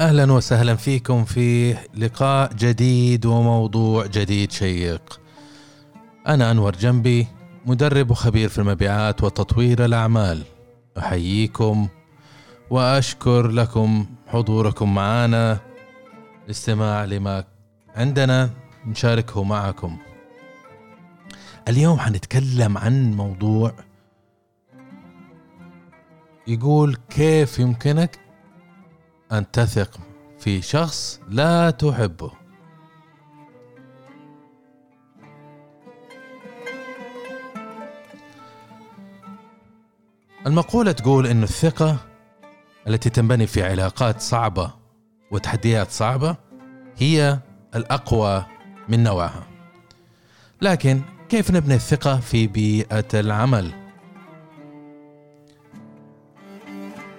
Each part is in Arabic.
أهلا وسهلا فيكم في لقاء جديد وموضوع جديد شيق. أنا أنور جنبي مدرب وخبير في المبيعات وتطوير الأعمال. أحييكم وأشكر لكم حضوركم معنا الاستماع لما عندنا نشاركه معكم. اليوم حنتكلم عن موضوع يقول كيف يمكنك أن تثق في شخص لا تحبه المقولة تقول أن الثقة التي تنبني في علاقات صعبة وتحديات صعبة هي الأقوى من نوعها لكن كيف نبني الثقة في بيئة العمل؟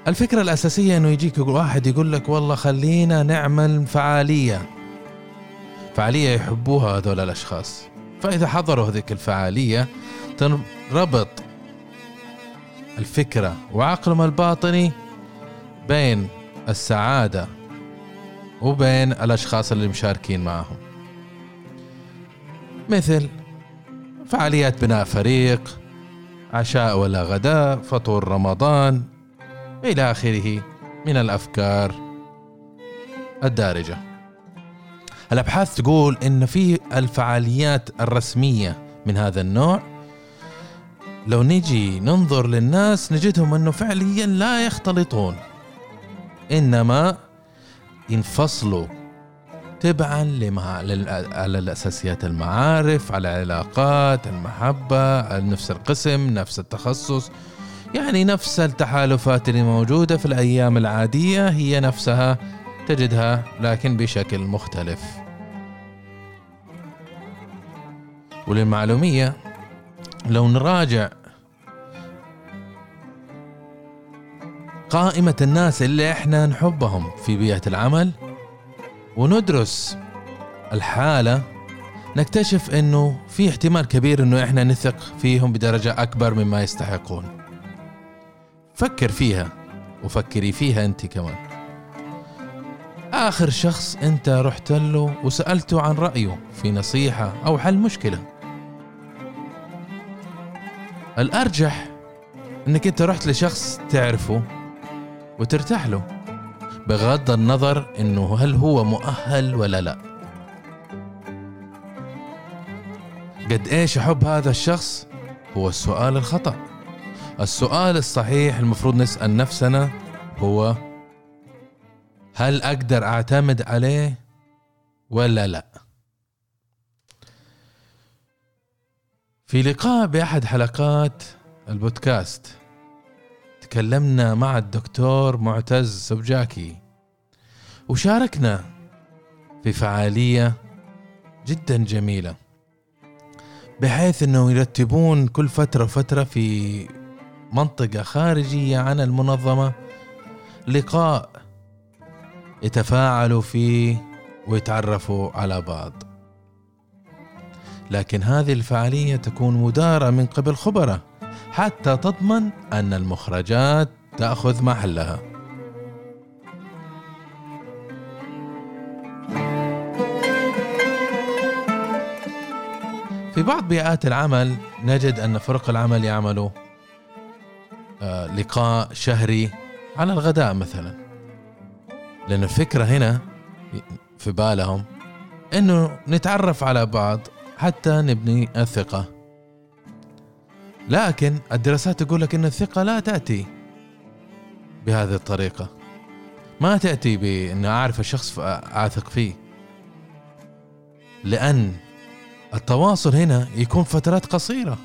الفكرة الأساسية إنه يجيك واحد يقول لك والله خلينا نعمل فعالية. فعالية يحبوها هذول الأشخاص. فإذا حضروا هذيك الفعالية تنربط الفكرة وعقلهم الباطني بين السعادة وبين الأشخاص اللي مشاركين معهم. مثل فعاليات بناء فريق عشاء ولا غداء فطور رمضان إلى آخره من الأفكار الدارجة. الأبحاث تقول إن في الفعاليات الرسمية من هذا النوع. لو نجي ننظر للناس نجدهم أنه فعليا لا يختلطون. إنما ينفصلوا تبعا لما على الأساسيات المعارف على العلاقات المحبة نفس القسم نفس التخصص. يعني نفس التحالفات اللي موجودة في الأيام العادية هي نفسها تجدها لكن بشكل مختلف. وللمعلومية لو نراجع قائمة الناس اللي إحنا نحبهم في بيئة العمل وندرس الحالة نكتشف إنه في احتمال كبير إنه إحنا نثق فيهم بدرجة أكبر مما يستحقون. فكر فيها وفكري فيها انت كمان. آخر شخص انت رحت له وسألته عن رأيه في نصيحة أو حل مشكلة. الأرجح إنك انت رحت لشخص تعرفه وترتاح له بغض النظر إنه هل هو مؤهل ولا لا. قد إيش احب هذا الشخص؟ هو السؤال الخطأ. السؤال الصحيح المفروض نسأل نفسنا هو هل أقدر أعتمد عليه ولا لا؟ في لقاء بأحد حلقات البودكاست تكلمنا مع الدكتور معتز سبجاكي وشاركنا في فعالية جدا جميلة بحيث إنه يرتبون كل فترة وفترة في منطقة خارجية عن المنظمة. لقاء يتفاعلوا فيه ويتعرفوا على بعض. لكن هذه الفعالية تكون مدارة من قبل خبراء حتى تضمن أن المخرجات تأخذ محلها. في بعض بيئات العمل نجد أن فرق العمل يعملوا لقاء شهري على الغداء مثلا. لأن الفكرة هنا في بالهم إنه نتعرف على بعض حتى نبني الثقة. لكن الدراسات تقول لك إن الثقة لا تأتي بهذه الطريقة. ما تأتي بأن أعرف الشخص فأثق فيه. لأن التواصل هنا يكون فترات قصيرة.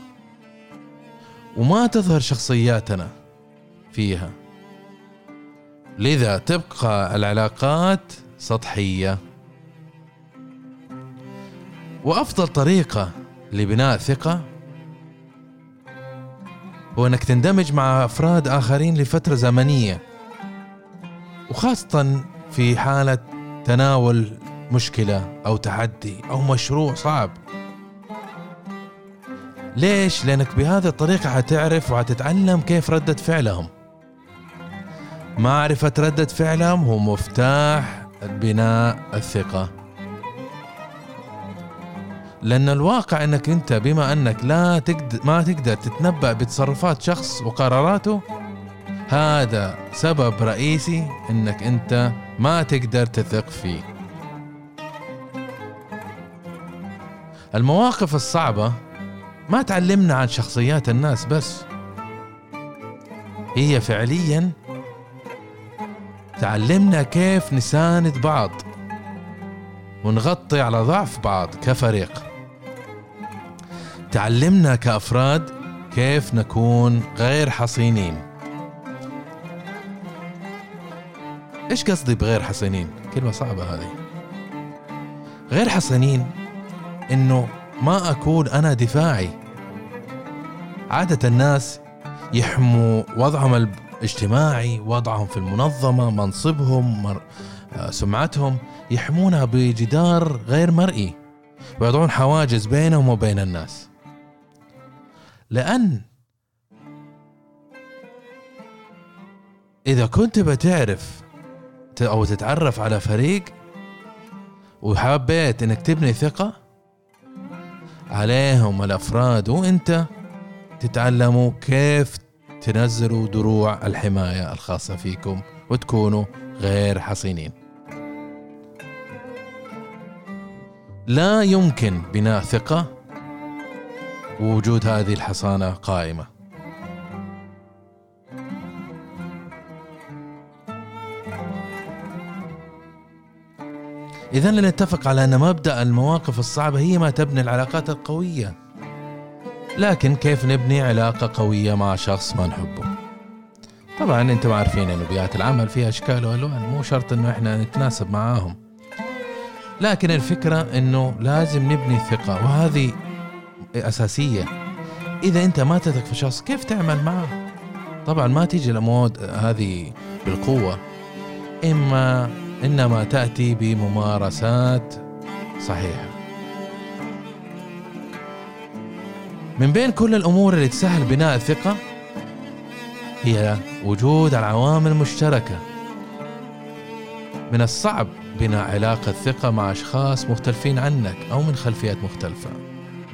وما تظهر شخصياتنا فيها. لذا تبقى العلاقات سطحية. وأفضل طريقة لبناء ثقة هو أنك تندمج مع أفراد آخرين لفترة زمنية وخاصة في حالة تناول مشكلة أو تحدي أو مشروع صعب. ليش؟ لأنك بهذه الطريقة حتعرف وحتتعلم كيف ردة فعلهم. معرفة ردة فعلهم هو مفتاح بناء الثقة. لأن الواقع أنك أنت بما أنك لا تقدر ما تقدر تتنبأ بتصرفات شخص وقراراته هذا سبب رئيسي أنك أنت ما تقدر تثق فيه. المواقف الصعبة ما تعلمنا عن شخصيات الناس بس. هي فعليا تعلمنا كيف نساند بعض ونغطي على ضعف بعض كفريق. تعلمنا كأفراد كيف نكون غير حصينين. إيش قصدي بغير حصينين؟ كلمة صعبة هذه. غير حصينين إنه ما اكون أنا دفاعي. عادة الناس يحموا وضعهم الاجتماعي وضعهم في المنظمة منصبهم مر... آه، سمعتهم يحمونها بجدار غير مرئي ويضعون حواجز بينهم وبين الناس. لأن إذا كنت بتعرف أو تتعرف على فريق وحبيت إنك تبني ثقة عليهم الأفراد وأنت تتعلموا كيف تنزلوا دروع الحماية الخاصة فيكم وتكونوا غير حصينين. لا يمكن بناء ثقة ووجود هذه الحصانة قائمة. إذا لنتفق على أن مبدأ المواقف الصعبة هي ما تبني العلاقات القوية. لكن كيف نبني علاقة قوية مع شخص ما نحبه؟ طبعا أنتم عارفين إنه بيئات العمل فيها إشكال وألوان مو شرط إنه إحنا نتناسب معاهم. لكن الفكرة إنه لازم نبني ثقة وهذه أساسية. إذا أنت ما تثق في شخص كيف تعمل معه؟ طبعا ما تيجي الأمور هذه بالقوة إما إنما تأتي بممارسات صحيحة. من بين كل الأمور اللي تسهل بناء الثقة هي وجود العوامل المشتركة من الصعب بناء علاقة ثقه مع أشخاص مختلفين عنك أو من خلفيات مختلفة.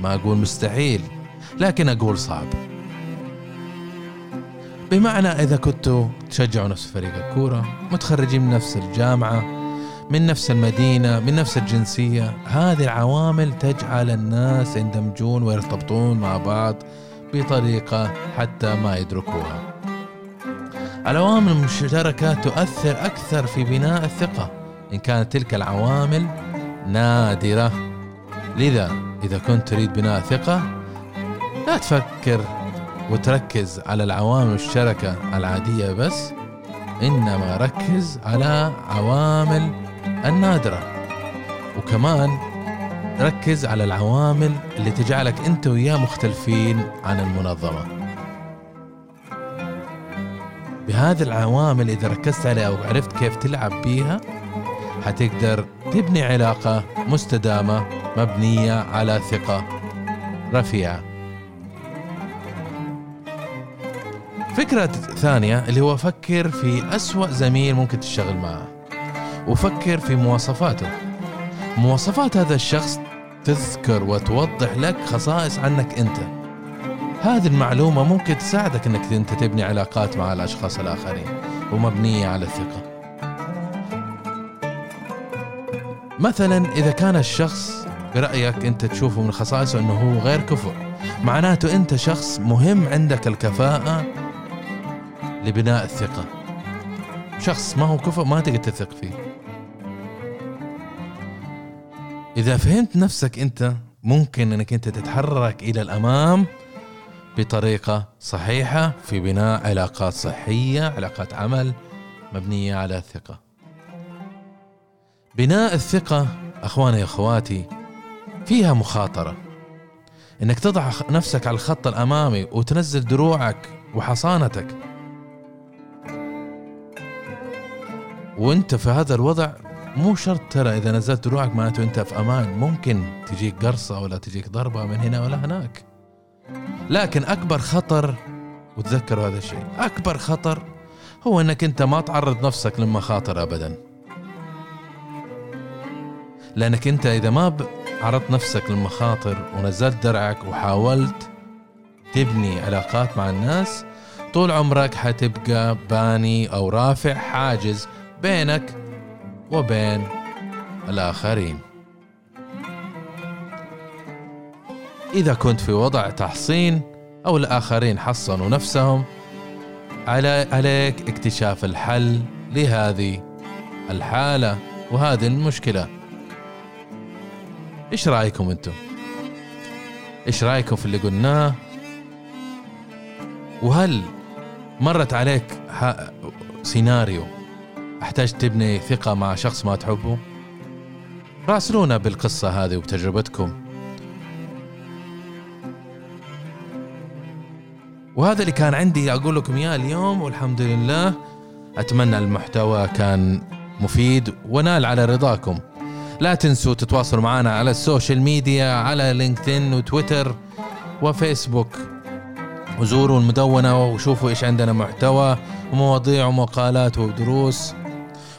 ما أقول مستحيل لكن أقول صعب. بمعنى إذا كنتوا تشجعوا نفس فريق الكورة متخرجين من نفس الجامعة من نفس المدينة من نفس الجنسية. هذه العوامل تجعل الناس يندمجون ويرتبطون مع بعض بطريقة حتى ما يدركوها. العوامل المشتركة تؤثر أكثر في بناء الثقة. إن كانت تلك العوامل نادرة لذا إذا كنت تريد بناء ثقة لا تفكر وتركز على العوامل المشتركة العادية بس إنما ركز على عوامل النادرة. وكمان ركز على العوامل اللي تجعلك أنت وياه مختلفين عن المنظمة. بهذه العوامل إذا ركزت عليها وعرفت كيف تلعب بيها حتقدر تبني علاقة مستدامة مبنية على ثقة رفيعة. فكرة ثانية اللي هو فكر في أسوأ زميل ممكن تشتغل معه. وفكر في مواصفاته. مواصفات هذا الشخص تذكر وتوضح لك خصائص عنك أنت. هذه المعلومة ممكن تساعدك أنك أنت تبني علاقات مع الأشخاص الآخرين ومبنية على الثقة. مثلا إذا كان الشخص برأيك أنت تشوفه من خصائصه أنه هو غير كفؤ معناته أنت شخص مهم عندك الكفاءة لبناء الثقة. شخص ما هو كفؤ ما تقدر تثق فيه. إذا فهمت نفسك أنت ممكن أنك أنت تتحرك إلى الأمام بطريقة صحيحة في بناء علاقات صحية علاقات عمل مبنية على الثقة. بناء الثقة أخواني أخواتي فيها مخاطرة. إنك تضع نفسك على الخط الأمامي وتنزل دروعك وحصانتك. وأنت في هذا الوضع مو شرط ترى إذا نزلت دروعك معناته أنت في أمان. ممكن تجيك قرصة ولا تجيك ضربة من هنا ولا هناك. لكن أكبر خطر وتذكروا هذا الشيء أكبر خطر هو إنك أنت ما تعرض نفسك للمخاطر ابدا. لأنك أنت إذا ما عرضت نفسك للمخاطر ونزلت درعك وحاولت تبني علاقات مع الناس طول عمرك حتبقى باني أو رافع حاجز بينك وبين الآخرين. إذا كنت في وضع تحصين أو الآخرين حصنوا نفسهم عليك اكتشاف الحل لهذه الحالة وهذه المشكلة. إيش رأيكم أنتم؟ إيش رأيكم في اللي قلناه؟ وهل مرت عليك سيناريو أحتاج تبني ثقة مع شخص ما تحبه؟ راسلونا بالقصة هذه وبتجربتكم. وهذا اللي كان عندي أقول لكم إياه اليوم والحمد لله. أتمنى المحتوى كان مفيد ونال على رضاكم. لا تنسوا تتواصلوا معنا على ال social media على لينكدين وتويتر وفيسبوك. وزوروا المدونة وشوفوا إيش عندنا محتوى ومواضيع ومقالات ودروس.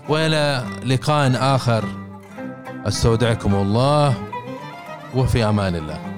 وإلى لقاء آخر. أستودعكم الله وفي أمان الله.